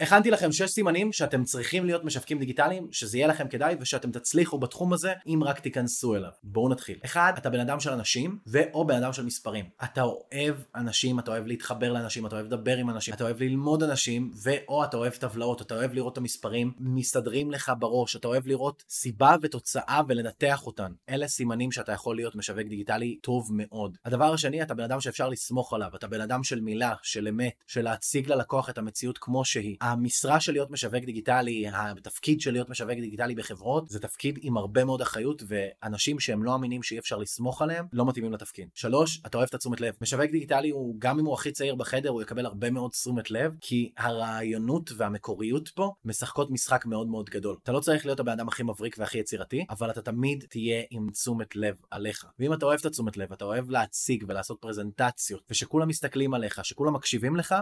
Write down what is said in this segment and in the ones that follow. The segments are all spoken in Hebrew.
הכנתי לכם שש סימנים שאתם צריכים להיות משווקים דיגיטליים, שזה יהיה לכם כדאי ושאתם תצליחו בתחום הזה, אם רק תיכנסו אליו. בואו נתחיל. אחד, אתה בן אדם של אנשים, ו/או בן אדם של מספרים. אתה אוהב אנשים, אתה אוהב להתחבר לאנשים, אתה אוהב לדבר עם אנשים, אתה אוהב ללמוד אנשים, ו/או אתה אוהב טבלאות, אתה אוהב לראות את המספרים מסתדרים לך בראש, אתה אוהב לראות סיבה ותוצאה ולנתח אותן. אלה סימנים שאתה יכול להיות משווק דיגיטלי טוב מאוד. הדבר השני, אתה בן אדם שאפשר לסמוך עליו, אתה בן אדם של מילה, של אמת, של להציג ללקוח את המציאות כמו שהיא. המשרה של להיות משווק דיגיטלי, התפקיד של להיות משווק דיגיטלי בחברות, זה תפקיד עם הרבה מאוד אחריות, ואנשים שהם לא אמינים שאי אפשר לסמוך עליהם, לא מתאימים לתפקיד. שלוש, אתה אוהב את התשומת לב. משווק דיגיטלי הוא, גם אם הוא הכי צעיר בחדר, הוא יקבל הרבה מאוד תשומת לב, כי הרעיונות והמקוריות פה משחקות משחק מאוד מאוד גדול. אתה לא צריך להיות הבן אדם הכי מבריק והכי יצירתי, אבל אתה תמיד תהיה עם תשומת לב עליך. ואם אתה אוהב את התשומת לב, אתה אוהב להציג ולעשות פרזנטציות, ושכולם מסתכלים עליך, שכולם מקשיבים לך,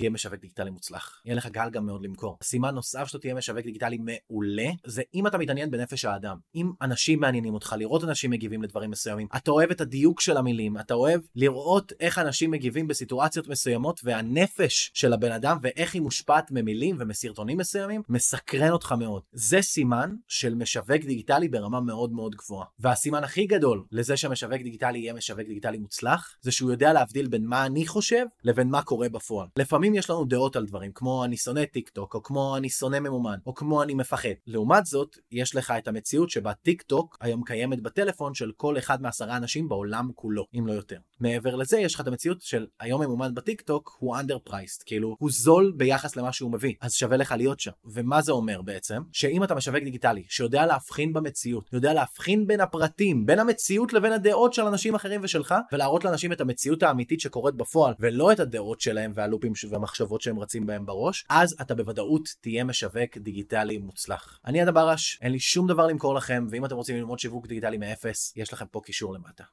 תהיה משווק דיגיטלי מוצלח. יהיה לך קהל גם מאוד למכור. סימן נוסף שאתה תהיה משווק דיגיטלי מעולה, זה אם אתה מתעניין בנפש האדם. אם אנשים מעניינים אותך, לראות אנשים מגיבים לדברים מסוימים, אתה אוהב את הדיוק של המילים, אתה אוהב לראות איך אנשים מגיבים בסיטואציות מסוימות, והנפש של הבן אדם ואיך היא מושפעת ממילים ומסרטונים מסוימים, מסקרן אותך מאוד. זה סימן של משווק דיגיטלי ברמה מאוד מאוד גבוהה. והסימן הכי גדול לזה שמשווק דיגיטלי יהיה משווק דיגיטלי מוצלח, זה שהוא יודע להבדיל בין מה אני חושב לבין מה קורה בפועל. לפעמים יש לנו דעות על דברים, כמו אני שונא טיק טוק, או כמו אני שונא ממומן, או כמו אני מפחד. לעומת זאת, יש לך את המציאות שבה טיק טוק היום קיימת בטלפון של כל אחד מעשרה אנשים בעולם כולו, אם לא יותר. מעבר לזה, יש לך את המציאות של היום ממומן בטיק טוק הוא underpriced, כאילו הוא זול ביחס למה שהוא מביא, אז שווה לך להיות שם. ומה זה אומר בעצם? שאם אתה משווק דיגיטלי, שיודע להבחין במציאות, יודע להבחין בין הפרטים, בין המציאות לבין הדעות של אנשים אחרים ושלך, ולהראות לאנשים את המציאות האמיתית שקורית בפועל, ולא את הדעות שלהם והלופים והמחשבות שהם רצים בהם בראש, אז אתה בוודאות תהיה משווק דיגיטלי מוצלח. אני אדם ברש, אין לי שום דבר למכור לכם, ואם אתם רוצים ללמוד שיווק דיגיטלי מאפס, יש לכם פה קישור למטה.